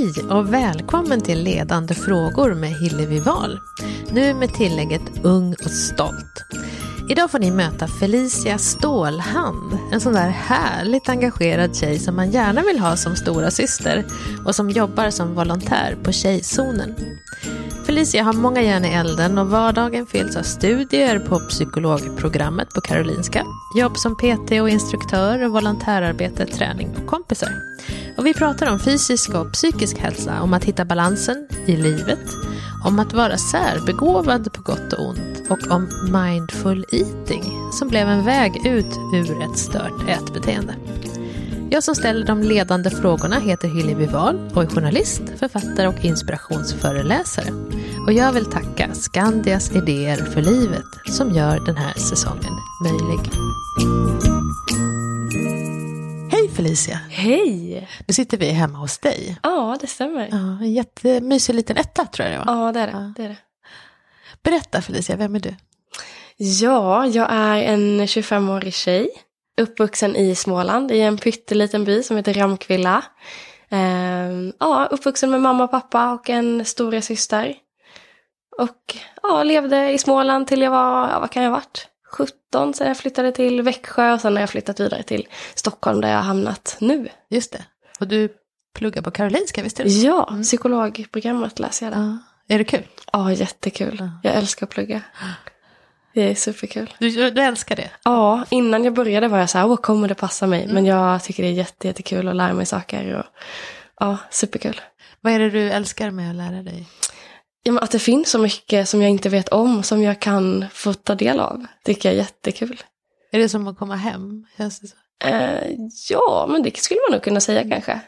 Hej och välkommen till Ledande frågor med Hillevi Wahl. Nu med tillägget Ung och stolt. Idag får ni möta Felicia Stålhand, en sån där härligt engagerad tjej som man gärna vill ha som stora syster och som jobbar som volontär på Tjejzonen. Felicia har många järn i elden och vardagen fylls av studier på psykologprogrammet på Karolinska, jobb som PT och instruktör och volontärarbete, träning och kompisar. Och vi pratar om fysisk och psykisk hälsa, om att hitta balansen i livet, om att vara särbegåvad på gott och ont och om mindful eating som blev en väg ut ur ett stört ätbeteende. Jag som ställer de ledande frågorna heter Hillevi Wahl och är journalist, författare och inspirationsföreläsare. Och jag vill tacka Skandias Idéer för livet som gör den här säsongen möjlig. Hej Felicia! Hej! Nu sitter vi hemma hos dig. Ja, det stämmer. Ja, en jättemysig liten etta tror jag det var. Ja, det är det. Ja. det, är det. Berätta Felicia, vem är du? Ja, jag är en 25-årig tjej. Uppvuxen i Småland i en pytteliten by som heter Ramkvilla. Ehm, ja, uppvuxen med mamma och pappa och en stora syster. Och ja, levde i Småland till jag var, ja, vad kan jag ha varit? 17, sen jag flyttade till Växjö och sen har jag flyttat vidare till Stockholm där jag har hamnat nu. Just det. Och du pluggar på Karolinska, visst är det? Ja, psykologprogrammet läser jag där. Ja. Är det kul? Ja, jättekul. Ja. Jag älskar att plugga. Det är superkul. Du, du älskar det? Ja, innan jag började var jag så här, åh kommer det passa mig? Men jag tycker det är jätte, jättekul att lära mig saker. Och, ja, superkul. Vad är det du älskar med att lära dig? Ja, men att det finns så mycket som jag inte vet om som jag kan få ta del av. Tycker jag är jättekul. Är det som att komma hem? Känns det så? Eh, ja, men det skulle man nog kunna säga kanske.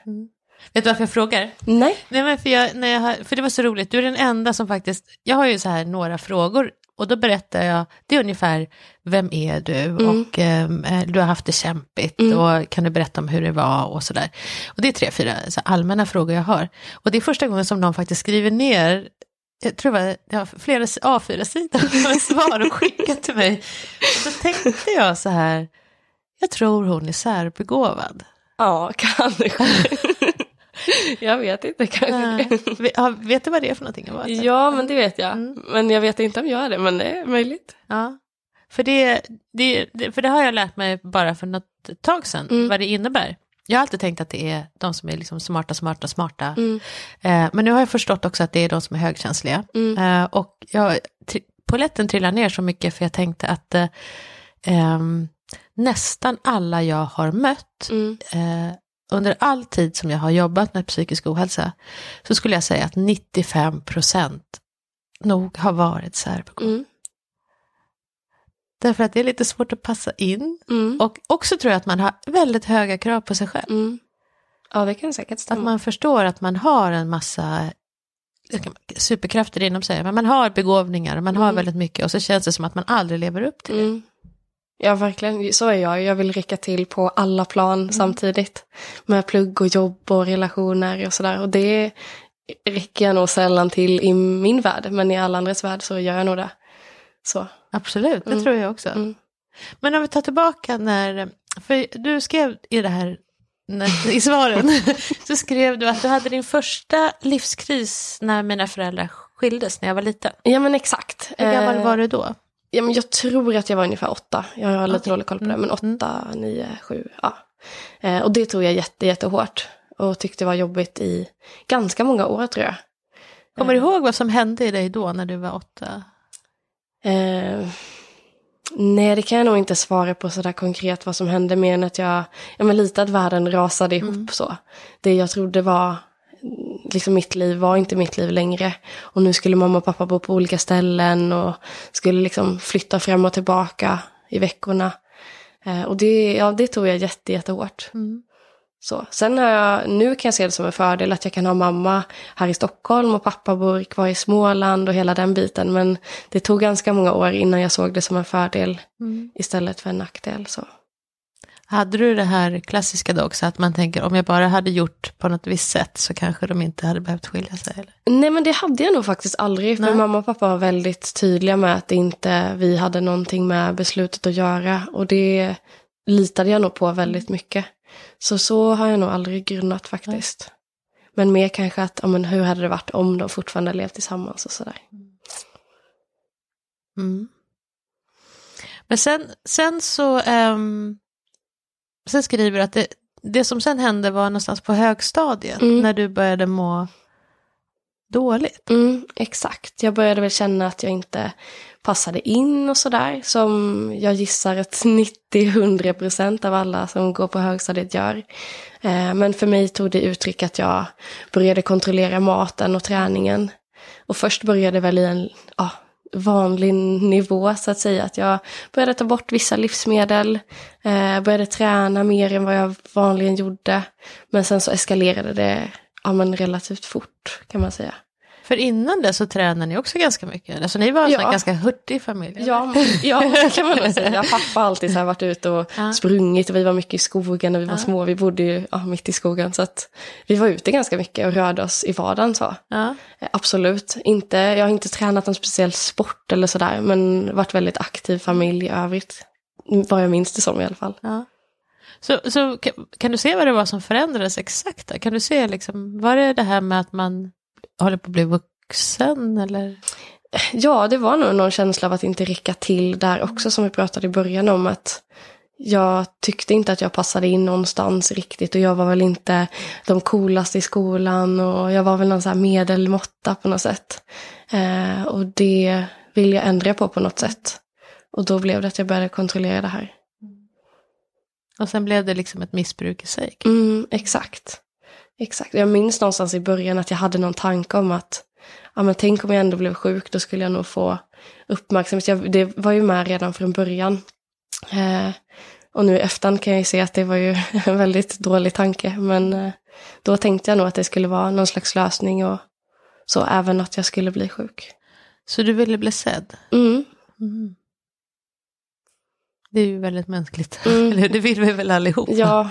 Vet du varför jag frågar? Nej. Nej, men för, jag, när jag för det var så roligt, du är den enda som faktiskt, jag har ju så här några frågor och då berättar jag, det är ungefär, vem är du och ehm, eh, du har haft det kämpigt och kan du berätta om hur det var och sådär. Och det är tre, fyra så allmänna frågor jag har. Och det är första gången som någon faktiskt skriver ner, jag tror var jag har flera A4-sidor med svar och skickat till mig. Och då tänkte jag så här, jag tror hon är särbegåvad. Ja, kanske. jag vet inte kanske. Ja, Vet du vad det är för någonting? Ja, men det vet jag. Mm. Men jag vet inte om jag är det, men det är möjligt. Ja, för det, det, för det har jag lärt mig bara för något tag sedan, Mm. vad det innebär. Jag har alltid tänkt att det är de som är liksom smarta, smarta, smarta. Mm. Eh, men nu har jag förstått också att det är de som är högkänsliga. Mm. Eh, och jag, poletten trillar ner så mycket för jag tänkte att eh, ehm, nästan alla jag har mött Mm. eh, under all tid som jag har jobbat med psykisk ohälsa så skulle jag säga att 95 procent nog har varit särbegåvade. Mm. Därför att det är lite svårt att passa in. Mm. Och också tror jag att man har väldigt höga krav på sig själv. Mm. Ja, det kan säkert Att stämma. man förstår att man har en massa superkrafter inom sig. Men man har begåvningar och man har Mm. väldigt mycket. Och så känns det som att man aldrig lever upp till det. Ja, verkligen. Så är jag. Jag vill räcka till på alla plan Mm. samtidigt. Med plugg och jobb och relationer och sådär. Och det räcker jag nog sällan till i min värld. Men i alla andras värld så gör jag nog det. Så. Absolut, det Mm. tror jag också. Mm. Men om vi tar tillbaka när, för du skrev i det här, i svaren, så skrev du att du hade din första livskris när mina föräldrar skildes när jag var liten. Ja, men exakt. Hur gammal Eh, var du då? Ja, men jag tror att jag var ungefär åtta. Jag har lite Okej. dålig koll på det. Mm. Men åtta, nio, sju. Ja. Eh, och det tog jag jätte, jättehårt. Och tyckte var jobbigt i ganska många år tror jag. Kommer du ihåg vad som hände i dig då när du var åtta? Eh, nej, det kan jag nog inte svara på sådär konkret vad som hände mer än att jag, ja men lite att världen rasade ihop Mm. så. Det jag trodde var mm, liksom mitt liv var inte mitt liv längre. Och nu skulle mamma och pappa bo på olika ställen och skulle liksom flytta fram och tillbaka i veckorna. Eh, och det, ja, det tog jag jätte, jättehårt. Mm. Så. Sen har jag, nu kan jag se det som en fördel att jag kan ha mamma här i Stockholm och pappa bor kvar i Småland och hela den biten. Men det tog ganska många år innan jag såg det som en fördel Mm. istället för en nackdel. Så. Hade du det här klassiska då också, att man tänker om jag bara hade gjort på något visst sätt så kanske de inte hade behövt skilja sig? Eller? Nej men det hade jag nog faktiskt aldrig. För Nej. mamma och pappa var väldigt tydliga med att inte vi hade någonting med beslutet att göra. Och det litade jag nog på väldigt mycket. Så så har jag nog aldrig grunnat faktiskt. Men mer kanske att, ja men hur hade det varit om de fortfarande levt tillsammans och sådär. Mm. Men sen, sen så, um, sen skriver du att det, det som sen hände var någonstans på högstadiet, Mm. när du började må dåligt. Mm, exakt, jag började väl känna att jag inte passade in och sådär. Som jag gissar att 90-100% av alla som går på högstadiet gör. Eh, men för mig tog det uttryck att jag började kontrollera maten och träningen. Och först började väl i en ja, vanlig nivå så att säga. Att jag började ta bort vissa livsmedel. Eh, började träna mer än vad jag vanligen gjorde. Men sen så eskalerade det ja, men relativt fort kan man säga. För innan det så tränade ni också ganska mycket. Alltså ni var en Ja. ganska hurtig familj. eller? Ja, ja det kan man nog säga. Pappa har alltid så här varit ute och Ja. sprungit och vi var mycket i skogen när vi var små. Vi bodde ju ja, mitt i skogen så att vi var ute ganska mycket och rörde oss i vardagen så. Eh, Absolut. Inte, jag har inte tränat någon speciell sport eller sådär men varit väldigt aktiv familj i övrigt. Vad jag minns det som i alla fall. Ja. Så, så kan, kan du se vad det var som förändrades exakt? Då? Kan du se, liksom, var det det här med att man håller på att bli vuxen eller? Ja, det var nog någon känsla av att inte räcka till där också som vi pratade i början om att jag tyckte inte att jag passade in någonstans riktigt och jag var väl inte de coolaste i skolan och jag var väl någon så här medelmåtta på något sätt. Eh, och det vill jag ändra på på något sätt. Och då blev det att jag började kontrollera det här. Och sen blev det liksom ett missbruk i sig. Mm, exakt. Exakt. Jag minns någonstans i början att jag hade någon tanke om att ja, men tänk om jag ändå blev sjuk, då skulle jag nog få uppmärksamhet. Jag, det var ju med redan från början. Eh, och nu i efterhand kan jag ju se att det var ju en väldigt dålig tanke. Men eh, då tänkte jag nog att det skulle vara någon slags lösning och så även att jag skulle bli sjuk. Så du ville bli sedd? Mm, Mm. Det är ju väldigt mänskligt. Mm. Eller? Det vill vi väl allihop? ja,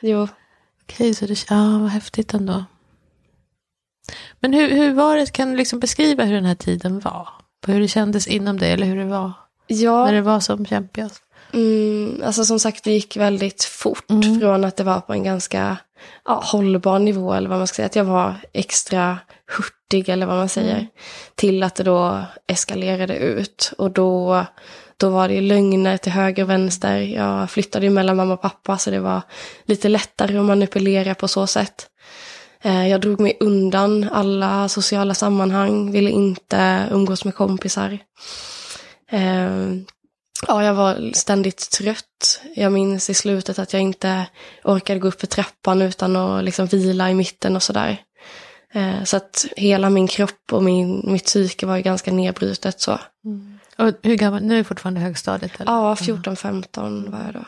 jo. Okej, så det, ja, vad häftigt ändå. Men hur, hur var det, kan du liksom beskriva hur den här tiden var? På hur det kändes inom dig eller hur det var Ja, när det var som kämpigast? Mm, alltså som sagt, det gick väldigt fort Mm. från att det var på en ganska ja, hållbar nivå, eller vad man ska säga, att jag var extra hurtig, eller vad man säger, Mm. till att det då eskalerade ut. Och då, då var det lögner till höger och vänster. Jag flyttade ju mellan mamma och pappa, så det var lite lättare att manipulera på så sätt. Eh, jag drog mig undan alla sociala sammanhang, ville inte umgås med kompisar. Eh, ja, jag var ständigt trött. Jag minns i slutet att jag inte orkade gå upp för trappan utan att liksom vila i mitten och sådär. Eh, så att hela min kropp och min, mitt psyke var ju ganska nedbrutet så. Mm. Och hur gammal, nu är du fortfarande högstadiet? Eller? Ja, 14-15 var jag då.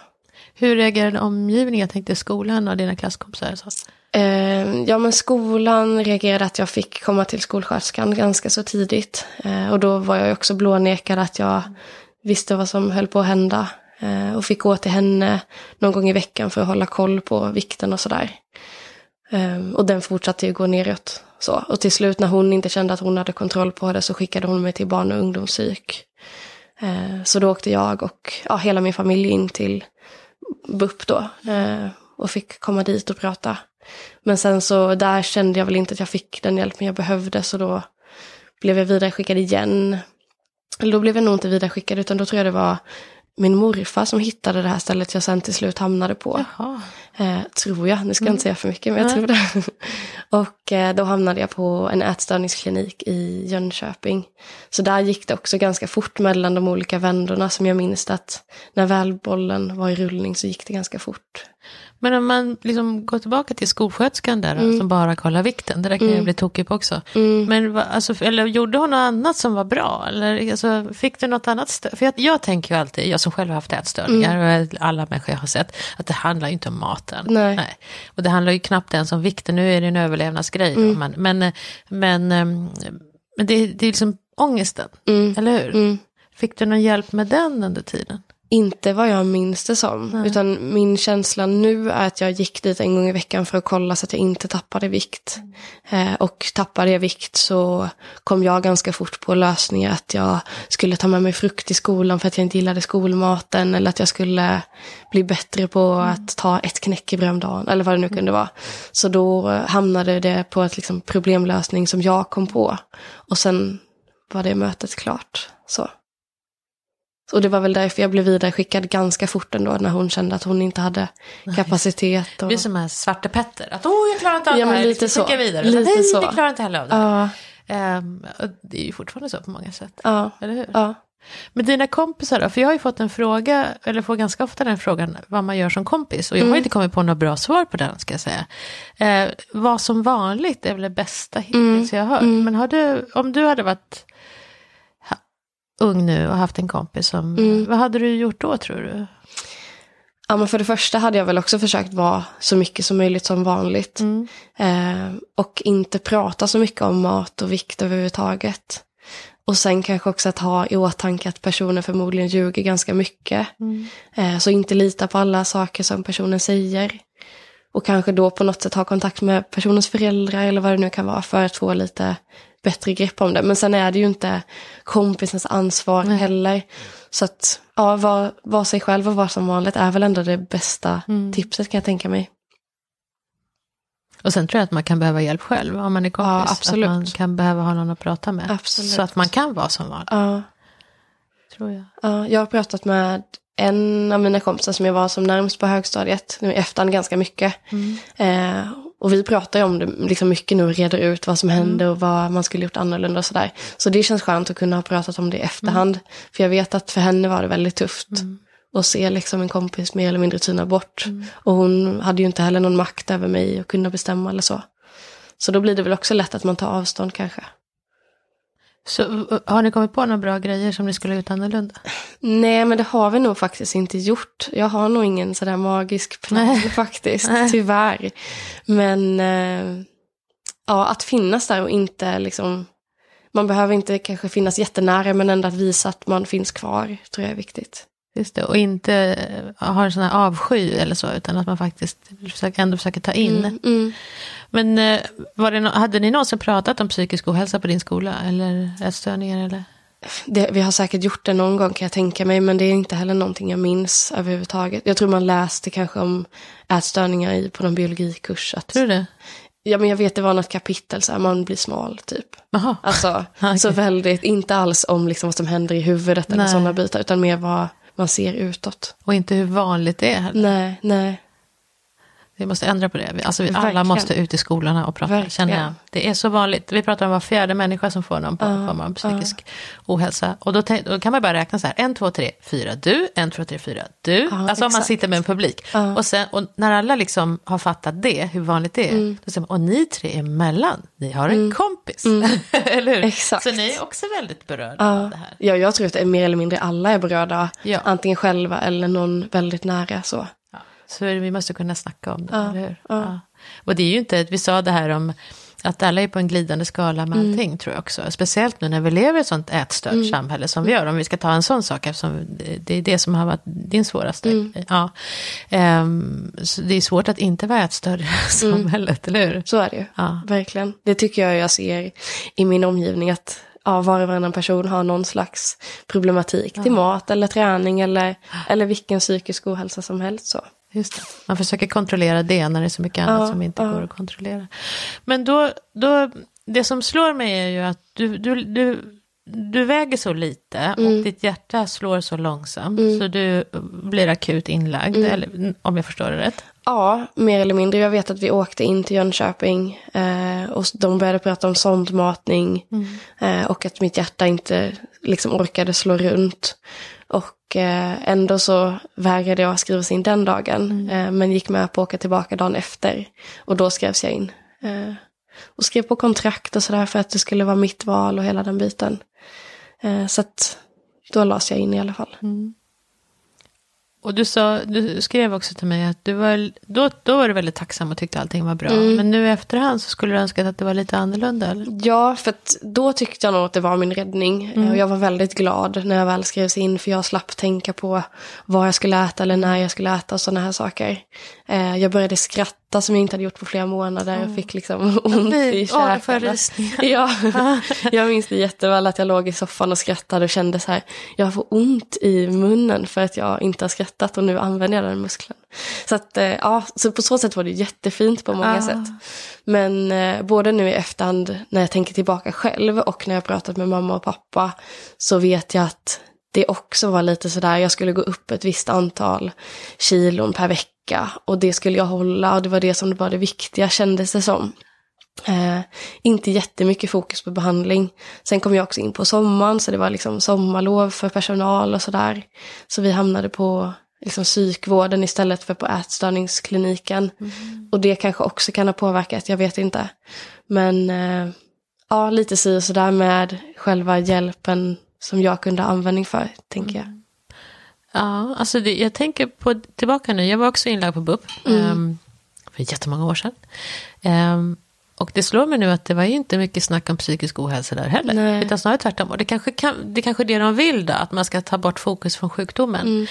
Hur reagerade omgivningen, jag tänkte skolan och dina klasskompisar? Så. Eh, Ja, men skolan reagerade att jag fick komma till skolsköterskan ganska så tidigt. Eh, Och då var jag också blånekad att jag visste vad som höll på att hända. Eh, Och fick gå till henne någon gång i veckan för att hålla koll på vikten och sådär. Eh, Och den fortsatte ju gå neråt. Så. Och till slut när hon inte kände att hon hade kontroll på det så skickade hon mig till barn och ungdomspsyk. Eh, Så då åkte jag och ja, hela min familj in till BUP då. eh, Och fick komma dit och prata. Men sen så där kände jag väl inte att jag fick den hjälpen jag behövde så då blev jag vidareskickad igen. Eller då blev jag nog inte vidareskickad utan då tror jag det var min morfar som hittade det här stället jag sen till slut hamnade på. Eh, tror jag, nu ska jag inte säga för mycket men jag Nej. tror det. och eh, då hamnade jag på en ätstörningsklinik i Jönköping. Så där gick det också ganska fort mellan de olika vändorna som jag minns att när väl bollen var i rullning så gick det ganska fort. Men om man liksom går tillbaka till skolsköterskan där då, som bara kollar vikten, det där kan jag bli tokig på också. Mm. Men alltså, eller gjorde hon något annat som var bra? Eller alltså, fick du något annat stöd? För jag, jag tänker ju alltid, jag som själv har haft ätstörningar, och alla människor jag har sett, att det handlar ju inte om maten. Nej. Och det handlar ju knappt ens om vikten, nu är det en överlevnadsgrej. Då, men men, men, ehm, men det, det är liksom ångesten, Mm. eller hur? Mm. Fick du någon hjälp med den under tiden? Inte vad jag minns det som. Nej. Utan min känsla nu är att jag gick dit en gång i veckan för att kolla så att jag inte tappade vikt. Eh, och tappade jag vikt så kom jag ganska fort på lösningar att jag skulle ta med mig frukt i skolan för att jag inte gillade skolmaten. Eller att jag skulle bli bättre på att ta ett knäckebröd om dagen. Eller vad det nu kunde vara. Så då hamnade det på ett liksom problemlösning som jag kom på. Och sen var det mötet klart. Så. Och det var väl därför jag blev vidare skickad ganska fort ändå när hon kände att hon inte hade kapacitet. Och... Det är som en Svarte Petter. Att åh, jag klarar inte av Ja, det här. lite så. vidare. Lite Nej, så. jag klarar inte heller av det. Ja, och det är ju fortfarande så på många sätt. ja, Eller hur? ja. Men dina kompisar då? För jag har ju fått en fråga, eller får ganska ofta den frågan, vad man gör som kompis. Och jag har Mm. inte kommit på något bra svar på den, ska jag säga. Eh, vad som vanligt är väl det bästa hittills jag har hört. Mm. Men har du, om du hade varit ung nu och haft en kompis som, Mm. vad hade du gjort då tror du? Ja, men för det första hade jag väl också försökt vara så mycket som möjligt som vanligt. Mm. Eh, och inte prata så mycket om mat och vikt överhuvudtaget. Och sen kanske också att ha i åtanke att personen förmodligen ljuger ganska mycket. Mm. Eh, så inte lita på alla saker som personen säger. Och kanske då på något sätt ha kontakt med personens föräldrar eller vad det nu kan vara för att få lite bättre grepp om det. Men sen är det ju inte kompisens ansvar Nej. heller. Så att ja, vara var sig själv och vara som vanligt är väl ändå det bästa Mm. tipset kan jag tänka mig. Och sen tror jag att man kan behöva hjälp själv om man är kompis. Ja, absolut. Att man kan behöva ha någon att prata med. Absolut. Så att man kan vara som vanligt, Ja, tror jag. ja, jag har pratat med en av mina kompisar som jag var som närmst på högstadiet, nu i efterhand ganska mycket. Mm. Eh, och vi pratar ju om det liksom mycket nu och reder ut vad som hände och vad man skulle gjort annorlunda och sådär. Så det känns skönt att kunna ha pratat om det i efterhand. För jag vet att för henne var det väldigt tufft. att se liksom en kompis mer eller mindre tyna bort. Och hon hade ju inte heller någon makt över mig och kunna bestämma eller så. Så då blir det väl också lätt att man tar avstånd kanske. Så har ni kommit på några bra grejer som ni skulle ha gjort annorlunda? Nej, men det har vi nog faktiskt inte gjort. Jag har nog ingen sådär magisk plan Nej. faktiskt, Nej. tyvärr. Men eh, ja, att finnas där och inte liksom... Man behöver inte kanske finnas jättenära, men ändå att visa att man finns kvar tror jag är viktigt. Just det, och inte eh, ha en sån här avsky eller så, utan att man faktiskt försöker, ändå försöker ta in. Mm, mm. Men eh, det hade ni någonsin pratat om psykisk ohälsa på din skola? Eller ätstörningar? Eller? Det, vi har säkert gjort det någon gång kan jag tänka mig, men det är inte heller någonting jag minns överhuvudtaget. Jag tror man läste kanske om ätstörningar i, på någon biologikurs. Att, Tror du det? ja, men jag vet det var något kapitel, så här, man blir smal typ. Jaha. Alltså, Okej. så väldigt, inte alls om liksom vad som händer i huvudet eller sådana bitar, utan mer vad man ser utåt. Och inte hur vanligt det är heller. Nej, nej. Vi måste ändra på det. Alltså vi alla måste ut i skolorna och prata, Verkligen. känner jag. Det är så vanligt. Vi pratar om var fjärde människa som får någon form av psykisk ohälsa. Och då, då kan man bara räkna så här, en, två, tre, fyra du, en, två, tre, fyra du. Ja, alltså om man exakt. sitter med en publik. Ja. Och, sen, och när alla liksom har fattat det, hur vanligt det är, Mm. då säger man, och ni tre emellan, ni har en kompis. Eller hur? Mm. Exakt. Så ni är också väldigt berörda av det här. Ja, jag tror att det är mer eller mindre alla är berörda, Ja. antingen själva eller någon väldigt nära så. Ja. Så vi måste kunna snacka om det, Ja, eller hur? ja. Och det är ju inte, vi sa det här om att alla är på en glidande skala med Mm. allting tror jag också. Speciellt nu när vi lever i ett sånt ätstört samhälle som vi gör. Om vi ska ta en sån sak eftersom det- är det som har varit din svåraste. Mm. Ja. Ehm, så det är svårt att inte vara ätstörd i samhället, eller hur? Så är det ju, Ja. verkligen. Det tycker jag jag ser i min omgivning, att ja, var och varannan person har någon slags problematik till mat eller träning eller, eller vilken psykisk ohälsa som helst. Så. Just det. Man försöker kontrollera det när det är så mycket annat Ja, som inte ja. går att kontrollera. Men då, då, det som slår mig är ju att du, du, du, du väger så lite Mm. och ditt hjärta slår så långsamt. Så du blir akut inlagd, Mm. eller, om jag förstår det rätt. Ja, mer eller mindre. Jag vet att vi åkte in till Jönköping eh, och de började prata om sondmatning eh, och att mitt hjärta inte liksom orkade slå runt. Och eh, ändå så vägrade jag skrivas in den dagen, eh, men gick med på att åka tillbaka dagen efter. Och då skrevs jag in. Eh, och skrev på kontrakt och sådär för att det skulle vara mitt val och hela den biten. Så att då lades jag in i alla fall. Och du, sa, du skrev också till mig att du var, då, då var du väldigt tacksam och tyckte allting var bra. Mm. Men nu i efterhand så skulle du önskat att det var lite annorlunda? Eller? Ja, för då tyckte jag nog att det var min räddning. Mm. Och jag var väldigt glad när jag väl skrevs in för jag slapp tänka på vad jag skulle äta eller när jag skulle äta och sådana här saker. Eh, jag började skratta som jag inte hade gjort på flera månader och fick liksom ont i jag käkarna. Ja, jag minns det jätteväl att jag låg i soffan och skrattade och kände så här, jag får ont i munnen för att jag inte har skrattat och nu använder jag den muskeln. Så att, eh, ja, så på så sätt var det jättefint på många Ah. sätt. Men eh, både nu i efterhand när jag tänker tillbaka själv och när jag pratat med mamma och pappa så vet jag att det också var lite sådär, jag skulle gå upp ett visst antal kilon per vecka och det skulle jag hålla och det var det som var det viktiga kändes det som. Eh, inte jättemycket fokus på behandling. Sen kom jag också in på sommaren så det var liksom sommarlov för personal och sådär. Så vi hamnade på liksom psykvården istället för på ätstörningskliniken. Och det kanske också kan ha påverkat, jag vet inte. Men eh, ja, lite si och sådär med själva hjälpen som jag kunde ha användning för, tänker jag. Ja, alltså det, jag tänker på, tillbaka nu, jag var också inlagd på BUP ehm, för jättemånga år sedan. Ehm, och det slår mig nu att det var inte mycket snack om psykisk ohälsa där heller. Nej. Utan snarare tvärtom. Och det kanske, kan, det kanske är det de vill då, att man ska ta bort fokus från sjukdomen.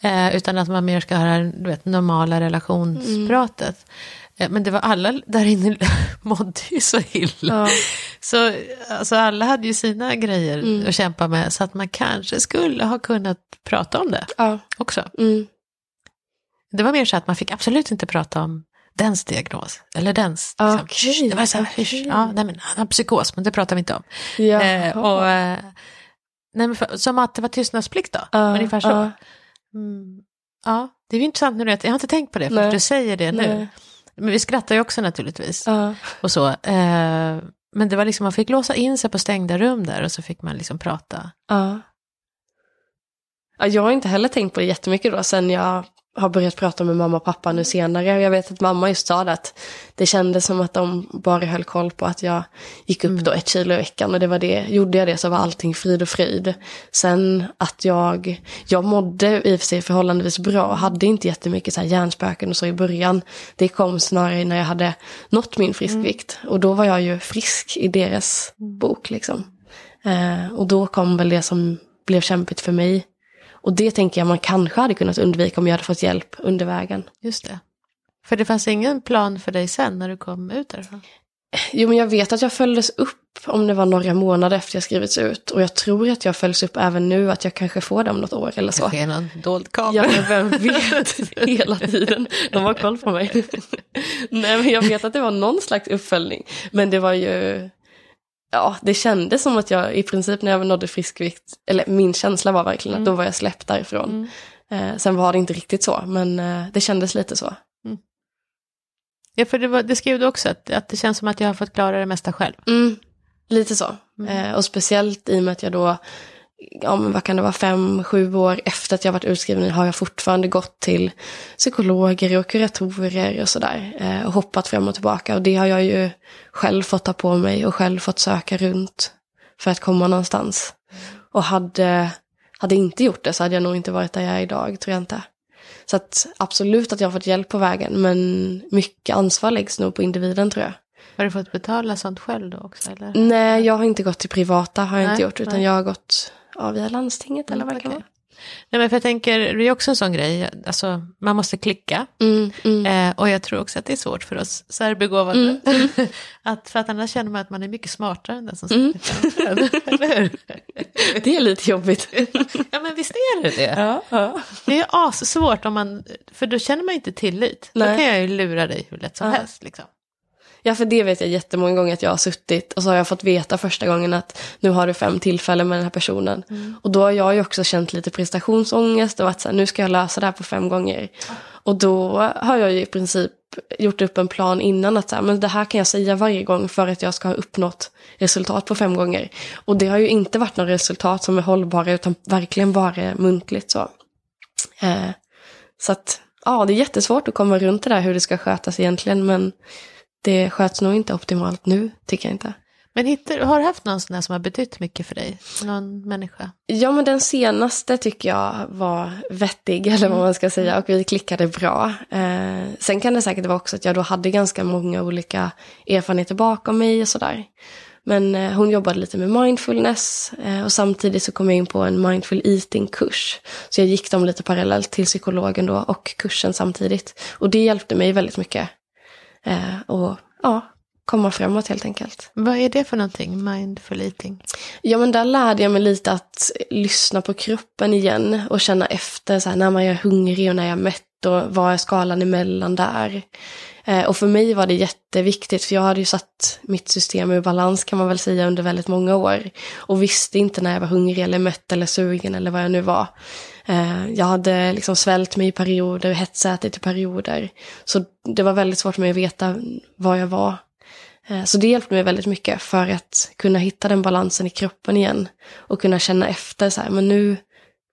Eh, utan att man mer ska ha det här, du vet, normala relationspratet. Eh, men det var alla där inne mådde ju så illa. Ja. Så alltså, alla hade ju sina grejer att kämpa med. Så att man kanske skulle ha kunnat prata om det Ja. också. Mm. Det var mer så att man fick absolut inte prata om dens diagnos. Eller dens. Ah, liksom. Det var så här, ja, nej, men han har psykos, men det pratar vi inte om. Ja. Eh, och, eh, nej, men för, som att det var tystnadsplikt då, Ja, ungefär så. ja. Mm. Ja, det är ju intressant nu, jag har inte tänkt på det, för Nej. att du säger det nu. Men vi skrattar ju också naturligtvis. Ja. Och så. Eh, men det var liksom, man fick låsa in sig på stängda rum där och så fick man liksom prata. Ja. ja. Jag har inte heller tänkt på det jättemycket då sen jag har börjat prata med mamma och pappa nu senare. Jag vet att mamma just sa det att det kändes som att de bara höll koll på att jag gick upp då ett kilo i veckan och det var det. Gjorde jag det så var allting frid och fröjd. Sen att jag, jag mådde i och för sig förhållandevis bra och hade inte jättemycket så här hjärnspöken och så i början. Det kom snarare när jag hade nått min friskvikt och då var jag ju frisk i deras bok liksom. Eh, och då kom väl det som blev kämpigt för mig. Och det tänker jag man kanske hade kunnat undvika om jag hade fått hjälp under vägen. Just det. För det fanns ingen plan för dig sen när du kom ut därifrån? Jo men jag vet att jag följdes upp om det var några månader efter jag skrivits ut. Och jag tror att jag följs upp även nu, att jag kanske får det om något år eller så. Kanske är någon dold kamera. Ja men vem vet hela tiden. De har koll på mig. Nej men jag vet att det var någon slags uppföljning. Men det var ju, ja det kändes som att jag i princip när jag nådde friskvikt, eller min känsla var verkligen att då var jag släppt därifrån. Eh, sen var det inte riktigt så, men eh, det kändes lite så. Ja, för det, var, det skrev du också, att, att det känns som att jag har fått klara det mesta själv. Mm, lite så. Eh, och speciellt i och med att jag då, ja men vad kan det vara, fem, sju år efter att jag varit utskriven har jag fortfarande gått till psykologer och kuratorer och sådär. Eh, och hoppat fram och tillbaka. Och det har jag ju själv fått ta på mig och själv fått söka runt för att komma någonstans. Och hade, hade inte gjort det så hade jag nog inte varit där jag är idag, tror jag inte. Så att absolut att jag har fått hjälp på vägen, men mycket ansvar läggs nog på individen tror jag. Har du fått betala sånt själv då också? Eller? Nej, jag har inte gått till privata, har jag Nej, inte gjort, utan nej. jag har gått ja, via landstinget eller vad det kan vara. Nej, men för jag tänker, det är också en sån grej, alltså man måste klicka. Mm, mm. Eh, och jag tror också att det är svårt för oss särbegåvade. att, för att annars känner man att man är mycket smartare än den som sitter framför en. Det är lite jobbigt. Ja men visst är det det. ja, ja. Det är assvårt om man, för då känner man inte tillit. Då Nej. kan jag ju lura dig hur lätt som Ja. helst. Liksom. Ja, för det vet jag jättemånga gånger att jag har suttit och så har jag fått veta första gången att nu har du fem tillfällen med den här personen. Och då har jag ju också känt lite prestationsångest och varit så här, nu ska jag lösa det här på fem gånger. Och då har jag ju i princip gjort upp en plan innan att så här, men det här kan jag säga varje gång för att jag ska ha uppnått resultat på fem gånger. Och det har ju inte varit några resultat som är hållbara utan verkligen bara muntligt så. Eh, så att ja, det är jättesvårt att komma runt det där hur det ska skötas egentligen men det sköts nog inte optimalt nu, tycker jag inte. Men hittar, har du haft någon sån här som har betytt mycket för dig? Någon människa? Ja, men den senaste tycker jag var vettig, eller vad man ska säga, och vi klickade bra. Eh, sen kan det säkert vara också att jag då hade ganska många olika erfarenheter bakom mig och sådär. Men eh, hon jobbade lite med mindfulness eh, och samtidigt så kom jag in på en mindful eating-kurs. Så jag gick dem lite parallellt till psykologen då och kursen samtidigt. Och det hjälpte mig väldigt mycket. Eh, och ja, komma framåt helt enkelt. Vad är det för någonting, mindful eating? Ja, men där lärde jag mig lite att lyssna på kroppen igen och känna efter så här, när man är hungrig och när jag är mätt och vad är skalan emellan där. Eh, och för mig var det jätteviktigt, för jag hade ju satt mitt system ur balans kan man väl säga under väldigt många år. Och visste inte när jag var hungrig eller mätt eller sugen eller vad jag nu var. Eh, jag hade liksom svält mig i perioder, hetsätit i perioder. Så det var väldigt svårt för mig att veta var jag var. Eh, så det hjälpte mig väldigt mycket för att kunna hitta den balansen i kroppen igen. Och kunna känna efter så här, men nu,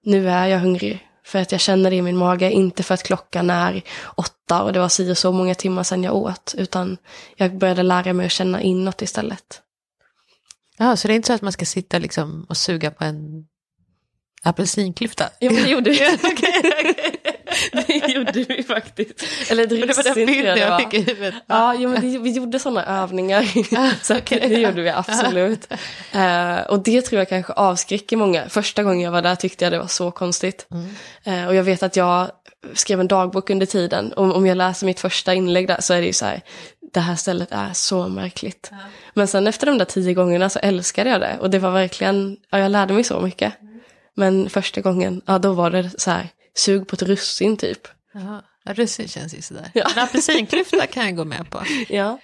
nu är jag hungrig. För att jag känner det i min mage, inte för att klockan är åtta och det var si och så många timmar sedan jag åt. Utan jag började lära mig att känna inåt istället. Ja, så det är inte så att man ska sitta liksom och suga på en apelsinklyfta? Jo, men det gjorde vi. det gjorde vi faktiskt. Eller det, det var den bilden jag fick i huvudet. Ja, jo, men det, vi gjorde sådana övningar. så okay. Det gjorde vi absolut. uh, och det tror jag kanske avskräcker många. Första gången jag var där tyckte jag det var så konstigt. Mm. Uh, och jag vet att jag skrev en dagbok under tiden. Om, om jag läser mitt första inlägg där så är det ju så här, det här stället är så märkligt. Ja. Men sen efter de där tio gångerna så älskade jag det. Och det var verkligen, ja, jag lärde mig så mycket. Men första gången, ja då var det så här, sug på ett russin typ. Jaha, russin känns ju sådär. Ja. En apelsinklyfta kan jag gå med på. Ja.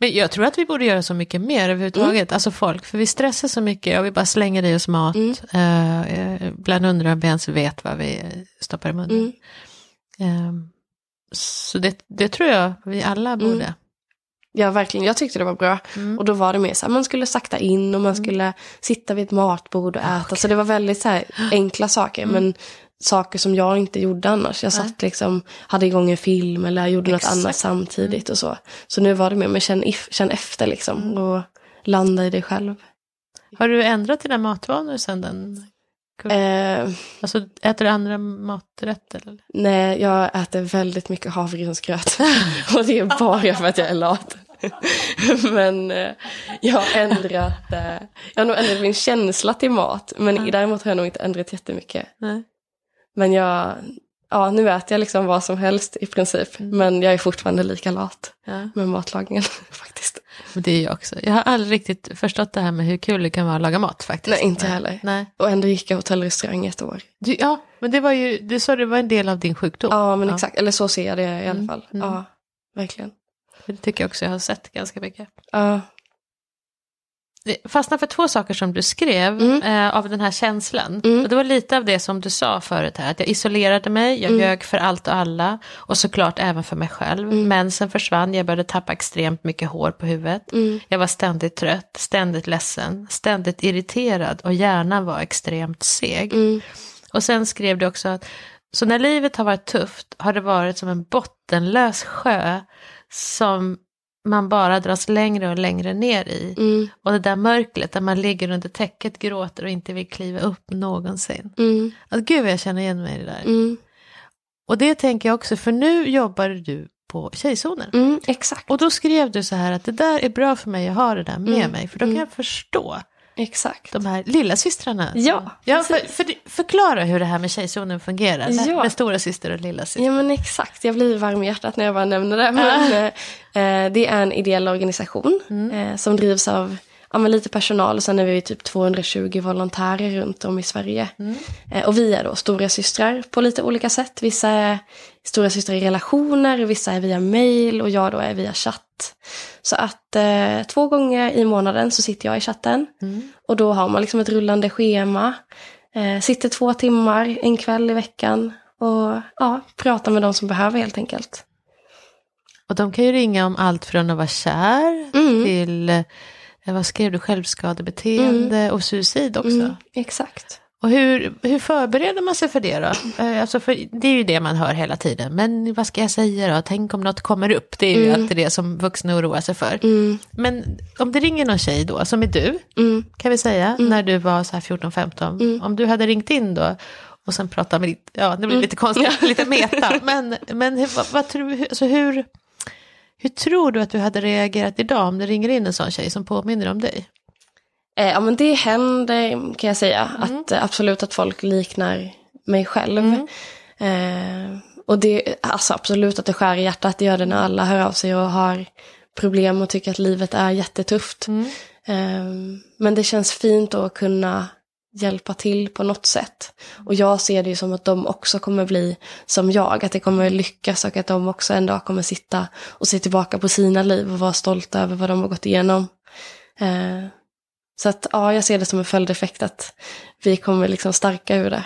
Men jag tror att vi borde göra så mycket mer överhuvudtaget, mm. alltså folk, för vi stressar så mycket och vi bara slänger i oss mat. Mm. Uh, ibland undrar om vi ens vet vad vi stoppar i munnen. Mm. Uh, så det, det tror jag vi alla mm. borde. Ja, verkligen. Jag tyckte det var bra. Mm. Och då var det mer så här, man skulle sakta in och man mm. skulle sitta vid ett matbord och äta. Okay. Så det var väldigt så här, enkla saker. Mm. Men saker som jag inte gjorde annars. Jag satt liksom, hade igång en film eller gjorde Exakt. något annat samtidigt och så. Så nu var det mer, men känn, if, känn efter liksom mm. och landa i dig själv. Har du ändrat dina matvanor sen den Eh, alltså äter du andra maträtter? Eller? Nej, jag äter väldigt mycket havregrynsgröt. och det är bara för att jag är lat. men eh, jag har ändrat, eh, jag har nog ändrat min känsla till mat. Men mm. däremot har jag nog inte ändrat jättemycket. Nej. Men jag, ja nu äter jag liksom vad som helst i princip. Mm. Men jag är fortfarande lika lat ja. med matlagningen faktiskt. Men det är jag också. Jag har aldrig riktigt förstått det här med hur kul det kan vara att laga mat faktiskt. Nej, inte heller. Nej. Och ändå gick jag hotellrestaurang ett år. Du, ja, men det var ju, du sa det var en del av din sjukdom. Ja, men ja. exakt. Eller så ser jag det i alla mm, fall. Mm. Ja, verkligen. Det tycker jag också jag har sett ganska mycket. Ja fastnar för två saker som du skrev mm. eh, av den här känslan. Mm. Och det var lite av det som du sa förut här, att jag isolerade mig, jag mm. ljög för allt och alla och såklart även för mig själv. Mm. Mensen försvann, jag började tappa extremt mycket hår på huvudet. Mm. Jag var ständigt trött, ständigt ledsen, ständigt irriterad och hjärnan var extremt seg. Mm. Och sen skrev du också att så när livet har varit tufft har det varit som en bottenlös sjö som man bara dras längre och längre ner i. Mm. Och det där mörkret där man ligger under täcket, gråter och inte vill kliva upp någonsin. Mm. Alltså, gud vad jag känner igen mig i det där. Mm. Och det tänker jag också, för nu jobbar du på Tjejzonen. Mm, exakt. Och då skrev du så här att det där är bra för mig att ha det där med mm. mig, för då kan mm. jag förstå Exakt. De här lilla systrarna. Ja, ja för, för, förklara hur det här med tjejzonen fungerar. Ja. Med stora syster och lilla syster. Ja men exakt, jag blir varm i hjärtat när jag bara nämner det. Men, äh. eh, det är en ideell organisation mm. eh, som drivs av ja, men lite personal och sen är vi typ 220 volontärer runt om i Sverige. Mm. Eh, och vi är då stora systrar på lite olika sätt. Vissa är stora systrar i relationer, vissa är via mail och jag då är via chatt. Så att eh, två gånger i månaden så sitter jag i chatten. Mm. Och då har man liksom ett rullande schema. Eh, sitter två timmar en kväll i veckan och ja, pratar med de som behöver helt enkelt. Och de kan ju ringa om allt från att vara kär mm. till, eh, vad skrev du, självskadebeteende mm. och suicid också. Mm, exakt. Och hur, hur förbereder man sig för det då? Eh, Alltså för det är ju det man hör hela tiden. Men vad ska jag säga då? Tänk om något kommer upp. Det är ju alltid det som vuxna oroar sig för. Mm. Men om det ringer någon tjej då, som är du, Mm. kan vi säga, när du var så här 14-15. Om du hade ringt in då och sen pratat med ditt, ja det blir lite konstigt, lite meta. Men, men vad, vad tror, hur- alltså hur, hur tror du att du hade reagerat idag om det ringer in en sån tjej som påminner om dig? Eh, ja men det händer kan jag säga. Att, eh, absolut att folk liknar mig själv. Eh, och det, alltså absolut att det skär i hjärtat. Det gör det när alla hör av sig och har problem och tycker att livet är jättetufft. Eh, men det känns fint att kunna hjälpa till på något sätt. Och jag ser det ju som att de också kommer bli som jag. Att det kommer lyckas och att de också en dag kommer sitta och se tillbaka på sina liv och vara stolta över vad de har gått igenom. Eh, så att ja, jag ser det som en följdeffekt att vi kommer liksom starka ur det.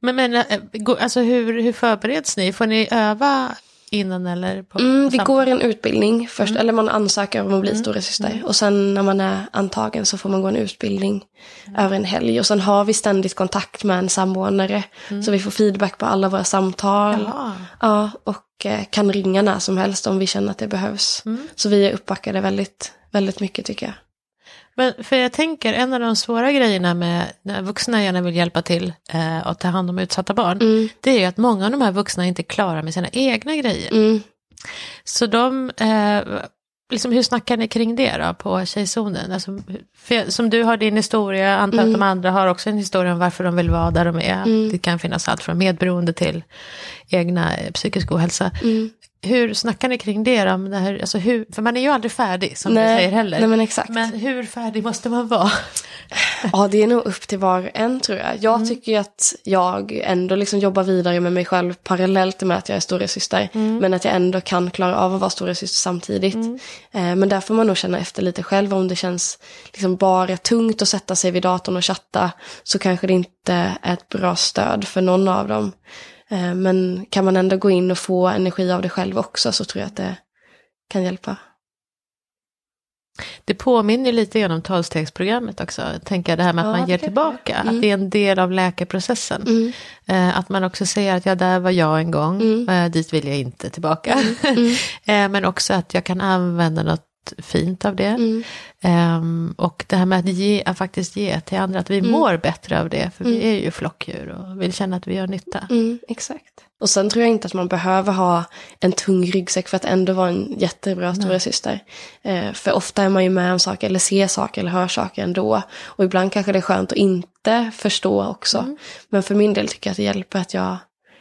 Men, men eh, alltså hur, hur förbereds ni? Får ni öva innan eller? På, Mm, vi går en utbildning först, eller man ansöker om att bli storasyster. Och sen när man är antagen så får man gå en utbildning över en helg. Och sen har vi ständigt kontakt med en samordnare. Så vi får feedback på alla våra samtal. Jaha. Ja, och eh, kan ringa när som helst om vi känner att det behövs. Så vi är uppbackade väldigt, väldigt mycket tycker jag. Men för jag tänker, en av de svåra grejerna med när vuxna gärna vill hjälpa till eh, och ta hand om utsatta barn, Mm. det är ju att många av de här vuxna inte är klara med sina egna grejer. Mm. Så de, eh, liksom hur snackar ni kring det då på tjejzonen? Alltså, jag- som du har din historia, jag antar att de andra har också en historia om varför de vill vara där de är. Det kan finnas allt från medberoende till egna eh, psykisk ohälsa. Mm. Hur snackar ni kring det då? Det här, alltså hur, för man är ju aldrig färdig som Nej, du säger heller. nej, men exakt. Men hur färdig måste man vara? Ja, det är nog upp till var och en tror jag. Jag Mm. tycker att jag ändå liksom jobbar vidare med mig själv parallellt med att jag är storasyster. Mm. Men att jag ändå kan klara av att vara storasyster samtidigt. Eh, men där får man nog känna efter lite själv om det känns liksom bara tungt att sätta sig vid datorn och chatta. Så kanske det inte är ett bra stöd för någon av dem. Eh, men kan man ändå gå in och få energi av det själv också så tror jag att det kan hjälpa. Det påminner lite grann om tolvstegsprogrammet också. Tänker jag det här med att Ja, man ger tillbaka. Mm. Att det är en del av läkeprocessen. Eh, att man också säger att ja, där var jag en gång. Mm. Eh, dit vill jag inte tillbaka. eh, men också att jag kan använda något fint av det. Mm. Ehm, och det här med att, ge, att faktiskt ge till andra. Att vi Mm. mår bättre av det. För vi är ju flockdjur och vill känna att vi gör nytta. Mm, exakt. Och sen tror jag inte att man behöver ha en tung ryggsäck för att ändå vara en jättebra storasyster. Eh, för ofta är man ju med om saker, eller ser saker, eller hör saker ändå. Och ibland kanske det är skönt att inte förstå också. Men för min del tycker jag att det hjälper att jag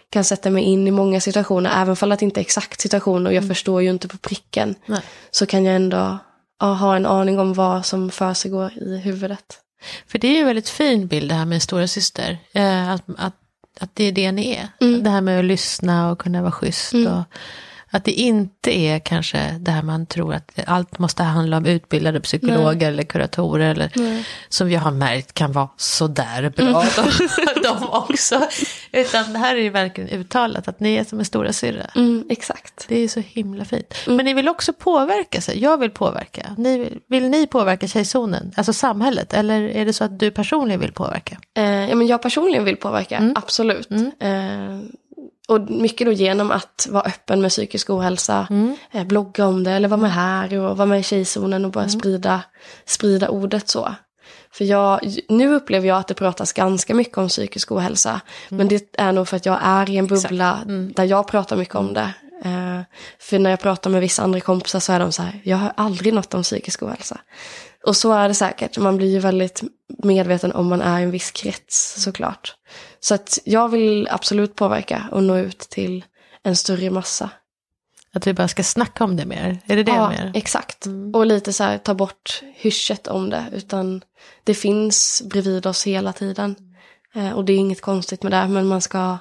kan sätta mig in i många situationer, även om det inte är exakt situation och jag förstår ju inte på pricken. Nej. Så kan jag ändå ja, ha en aning om vad som försiggår i huvudet. För det är ju en väldigt fin bild det här med stora syster. Eh, att, att, att det är det ni är. Mm. Det här med att lyssna och kunna vara schysst. Och att det inte är kanske det här man tror att allt måste handla om utbildade psykologer eller kuratorer. Eller, som jag har märkt kan vara sådär bra Mm. de, de också. Utan det här är ju verkligen uttalat att ni är som en stora syrra. Mm, exakt. Det är så himla fint. Mm. Men ni vill också påverka sig. Jag vill påverka. Ni, vill- vill ni påverka tjejzonen? Alltså samhället? Eller är det så att du personligen vill påverka? Eh, ja, men jag personligen vill påverka, Mm. absolut. Eh, och mycket då genom att vara öppen med psykisk ohälsa, Mm. eh, blogga om det eller vara med här och vara med i tjejzonen och bara Mm. sprida, sprida ordet så. För jag, nu upplever jag att det pratas ganska mycket om psykisk ohälsa. Men det är nog för att jag är i en bubbla där jag pratar mycket om det. Eh, för när jag pratar med vissa andra kompisar så är de så här, jag har aldrig något om psykisk ohälsa. Och så är det säkert, man blir ju väldigt medveten om man är i en viss krets såklart. Så att jag vill absolut påverka och nå ut till en större massa. Att vi bara ska snacka om det mer? Är det det ja, mer? exakt. Och lite så här ta bort hyschet om det. Utan det finns bredvid oss hela tiden. Eh, och det är inget konstigt med det. Men man ska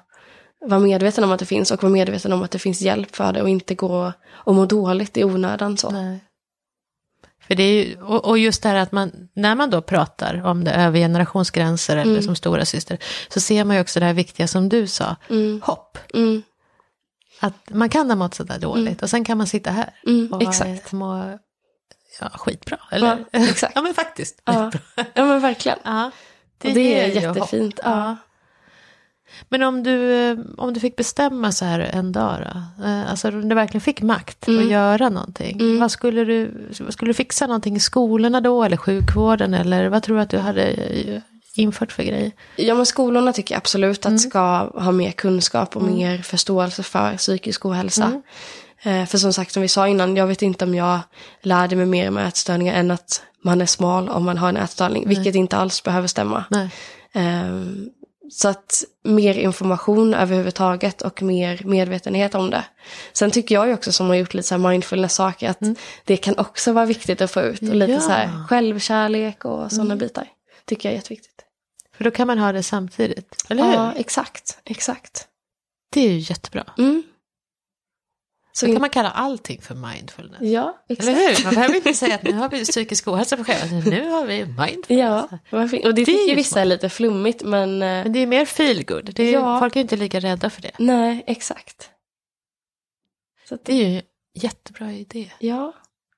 vara medveten om att det finns. Och vara medveten om att det finns hjälp för det. Och inte gå och må dåligt i onödan så. Nej. För det är ju, och, och just det här att man, när man då pratar om det över generationsgränser eller Mm. som stora syster så ser man ju också det här viktiga som du sa, hopp. Mm, Att man kan ha mått sådär dåligt och sen kan man sitta här mm, och exakt. må ja, skitbra. Eller? Ja, exakt. ja men faktiskt. Ja. ja men verkligen. Ja. Det, och det är jättefint. Ja. Men om du, om du fick bestämma så här en dag då? Eh, Alltså om du verkligen fick makt Mm. att göra någonting. Vad skulle du, skulle du fixa någonting i skolorna då? Eller sjukvården? Eller vad tror du att du hade eh, infört för grejer? Ja, men skolorna tycker jag absolut Mm. att ska ha mer kunskap och mer förståelse för psykisk ohälsa. Mm. Eh, för som sagt, som vi sa innan, jag vet inte om jag lärde mig mer med ätstörningar än att man är smal om man har en ätstörning, vilket inte alls behöver stämma. Nej. Så att mer information överhuvudtaget och mer medvetenhet om det. Sen tycker jag ju också som har gjort lite så här mindfulness-saker att det kan också vara viktigt att få ut. Och lite Mm. Ja. så här självkärlek och sådana bitar. Tycker jag är jätteviktigt. För då kan man ha det samtidigt. Eller hur? Ja, exakt. Exakt. Det är ju jättebra. Mm. Så kan man kalla allting för mindfulness. Ja, exakt. Eller hur? Man behöver inte säga att nu har vi psykisk ohälsa på schemat. Nu har vi mindfulness. Ja, och det tycker ju vissa är lite flummigt men eh, Men det är mer feel good. Det är, Ja. Folk är inte lika rädda för det. nej, exakt. Så Det det, är ju en jättebra idé. ja,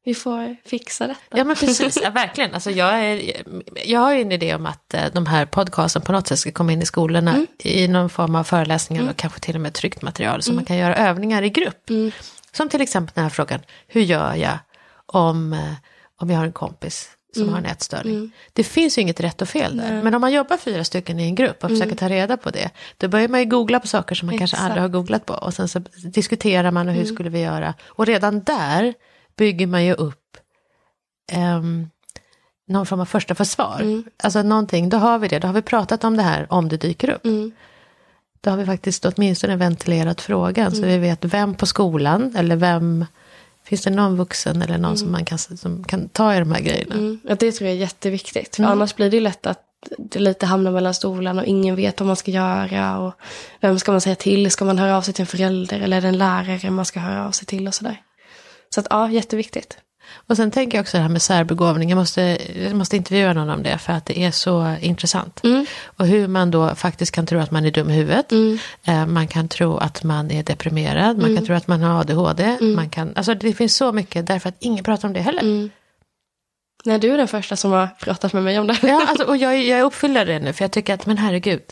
vi får fixa detta. Ja men precis, ja, verkligen. Alltså, jag, är, jag har ju en idé om att eh, de här podcasten på något sätt ska komma in i skolorna i någon form av föreläsningar och kanske till och med tryckt material så man kan göra övningar i grupp. Mm. Som till exempel den här frågan, hur gör jag om, eh, om jag har en kompis som har en ätstörning? Det finns ju inget rätt och fel där. Men om man jobbar fyra stycken i en grupp och försöker ta reda på det, då börjar man ju googla på saker som man kanske Exakt. aldrig har googlat på. Och sen så diskuterar man och hur skulle vi göra? Och redan där bygger man ju upp ehm, någon form av första försvar. Alltså någonting, då har vi det, då har vi pratat om det här om det dyker upp. Mm. Då har vi faktiskt åtminstone ventilerat frågan så vi vet vem på skolan eller vem, finns det någon vuxen eller någon som man kan, som kan ta i de här grejerna. Mm. Ja, det tror jag är jätteviktigt. För annars blir det lätt att det lite hamnar mellan stolarna och ingen vet vad man ska göra. Och vem ska man säga till? Ska man höra av sig till en förälder eller är det en lärare man ska höra av sig till och sådär. Så att ja, jätteviktigt. Och sen tänker jag också det här med särbegåvning, jag måste, jag måste intervjua någon om det för att det är så intressant. Och hur man då faktiskt kan tro att man är dum i huvudet. Eh, Man kan tro att man är deprimerad, man kan tro att man har ADHD. Man kan, alltså det finns så mycket därför att ingen pratar om det heller. Nej, du är den första som har pratat med mig om det. Ja, alltså, och jag, jag av det nu, för jag tycker att, men herregud,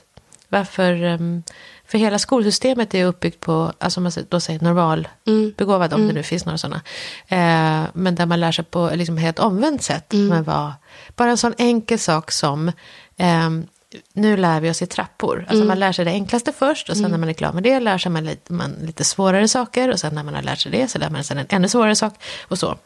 varför, um, för hela skolsystemet är uppbyggt på, alltså man då säger normalbegåvad, om det nu finns några sådana, eh, men där man lär sig på liksom helt omvänt sätt. Men vad, bara en sån enkel sak som, ehm, nu lär vi oss i trappor. Alltså man lär sig det enklaste först och sen när man är klar med det lär sig man lite, man lite svårare saker och sen när man har lärt sig det så lär man sig en ännu svårare sak och så.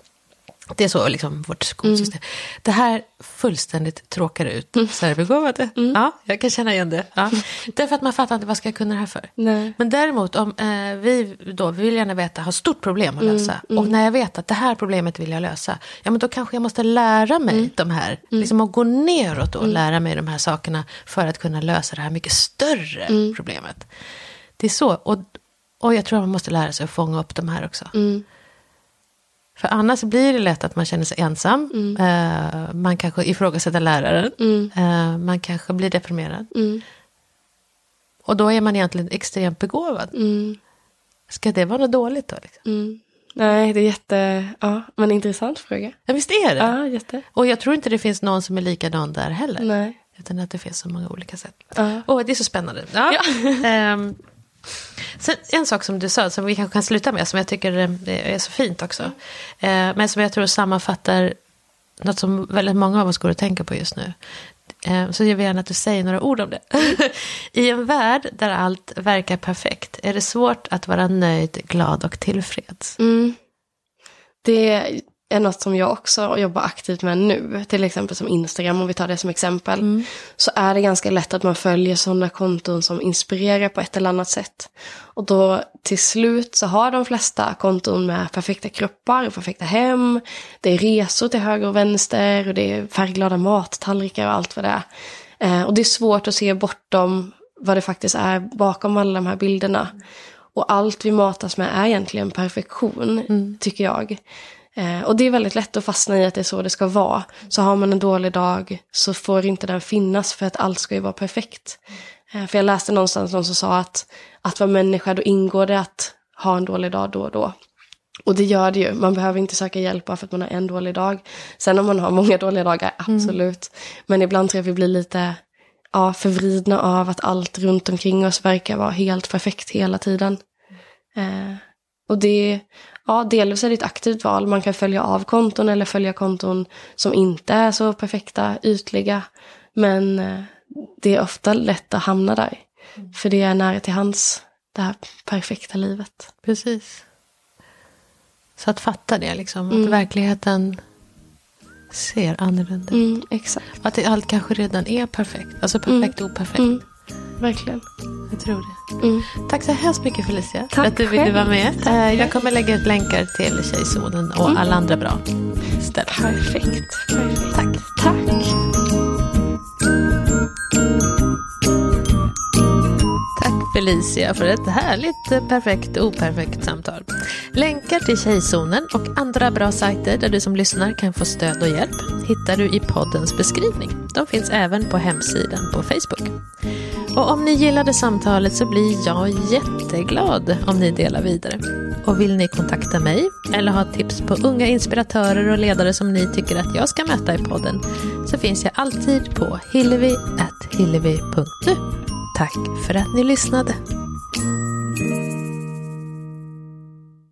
Det är så liksom vårt skolsystem. Det här fullständigt tråkar ut särbegåvade. Ja, jag kan känna igen det. Ja. Därför att man fattar inte vad ska jag kunna det här för. Nej. Men däremot om eh, vi då vi vill gärna veta, har stort problem att lösa. Och när jag vet att det här problemet vill jag lösa. Ja men då kanske jag måste lära mig de här. Liksom att gå neråt och lära mig de här sakerna. För att kunna lösa det här mycket större problemet. Det är så. Och, och jag tror att man måste lära sig att fånga upp de här också. Mm. För annars blir det lätt att man känner sig ensam. Eh, man kanske ifrågasätter läraren. Eh, man kanske blir deprimerad. Mm. Och då är man egentligen extremt begåvad. Mm. Ska det vara något dåligt då? Liksom? Mm. Nej, det är jätte... Ja, men intressant fråga. Ja, visst är det. Ja, jätte. Och jag tror inte det finns någon som är likadan där heller. Nej. Utan att det finns så många olika sätt. Ja. Åh, det är så spännande. Ja. Ehm, sen, en sak som du sa, som vi kanske kan sluta med, som jag tycker eh, är så fint också. Eh, men som jag tror sammanfattar något som väldigt många av oss går och tänker på just nu. Eh, så jag vill gärna att du säger några ord om det. I en värld där allt verkar perfekt är det svårt att vara nöjd, glad och tillfreds. Mm. Det är något som jag också jobbar aktivt med nu. Till exempel som Instagram, om vi tar det som exempel. Så är det ganska lätt att man följer sådana konton som inspirerar på ett eller annat sätt. Och då till slut så har de flesta konton med perfekta kroppar och perfekta hem. Det är resor till höger och vänster och det är färgglada mattallrikar och allt vad det är. Eh, och det är svårt att se bortom vad det faktiskt är bakom alla de här bilderna. Och allt vi matas med är egentligen perfektion, tycker jag. Eh, och det är väldigt lätt att fastna i att det är så det ska vara. Så har man en dålig dag så får inte den finnas för att allt ska ju vara perfekt. Eh, för jag läste någonstans någon som sa att att vara människa, då ingår det att ha en dålig dag då och då. Och det gör det ju. Man behöver inte söka hjälp bara för att man har en dålig dag. Sen om man har många dåliga dagar, absolut. Men ibland tror jag vi blir lite ja, förvridna av att allt runt omkring oss verkar vara helt perfekt hela tiden. Eh, och det, ja, delvis är det ett aktivt val. Man kan följa av konton eller följa konton som inte är så perfekta, ytliga. Men eh, det är ofta lätt att hamna där. För det är nära till hands, det här perfekta livet. Precis. Så att fatta det, liksom. Att Mm. verkligheten ser annorlunda ut. Mm, exakt. Att allt kanske redan är perfekt. Alltså perfekt och operfekt. Mm, verkligen. Jag tror det. Mm. Tack så hemskt mycket Felicia. för Tack att du ville vara med. Tack. Eh, Jag kommer lägga ut länkar till Tjejzonen och alla andra bra ställen. Perfekt. Perfekt. Tack. Tack. Tack Felicia för ett härligt, perfekt och operfekt samtal. Länkar till Tjejzonen och andra bra sajter där du som lyssnar kan få stöd och hjälp hittar du i poddens beskrivning. De finns även på hemsidan på Facebook. Och om ni gillade samtalet så blir jag jätteglad om ni delar vidare. Och vill ni kontakta mig eller ha tips på unga inspiratörer och ledare som ni tycker att jag ska möta i podden så finns jag alltid på hillevi.hillevi.nu. Tack för att ni lyssnade.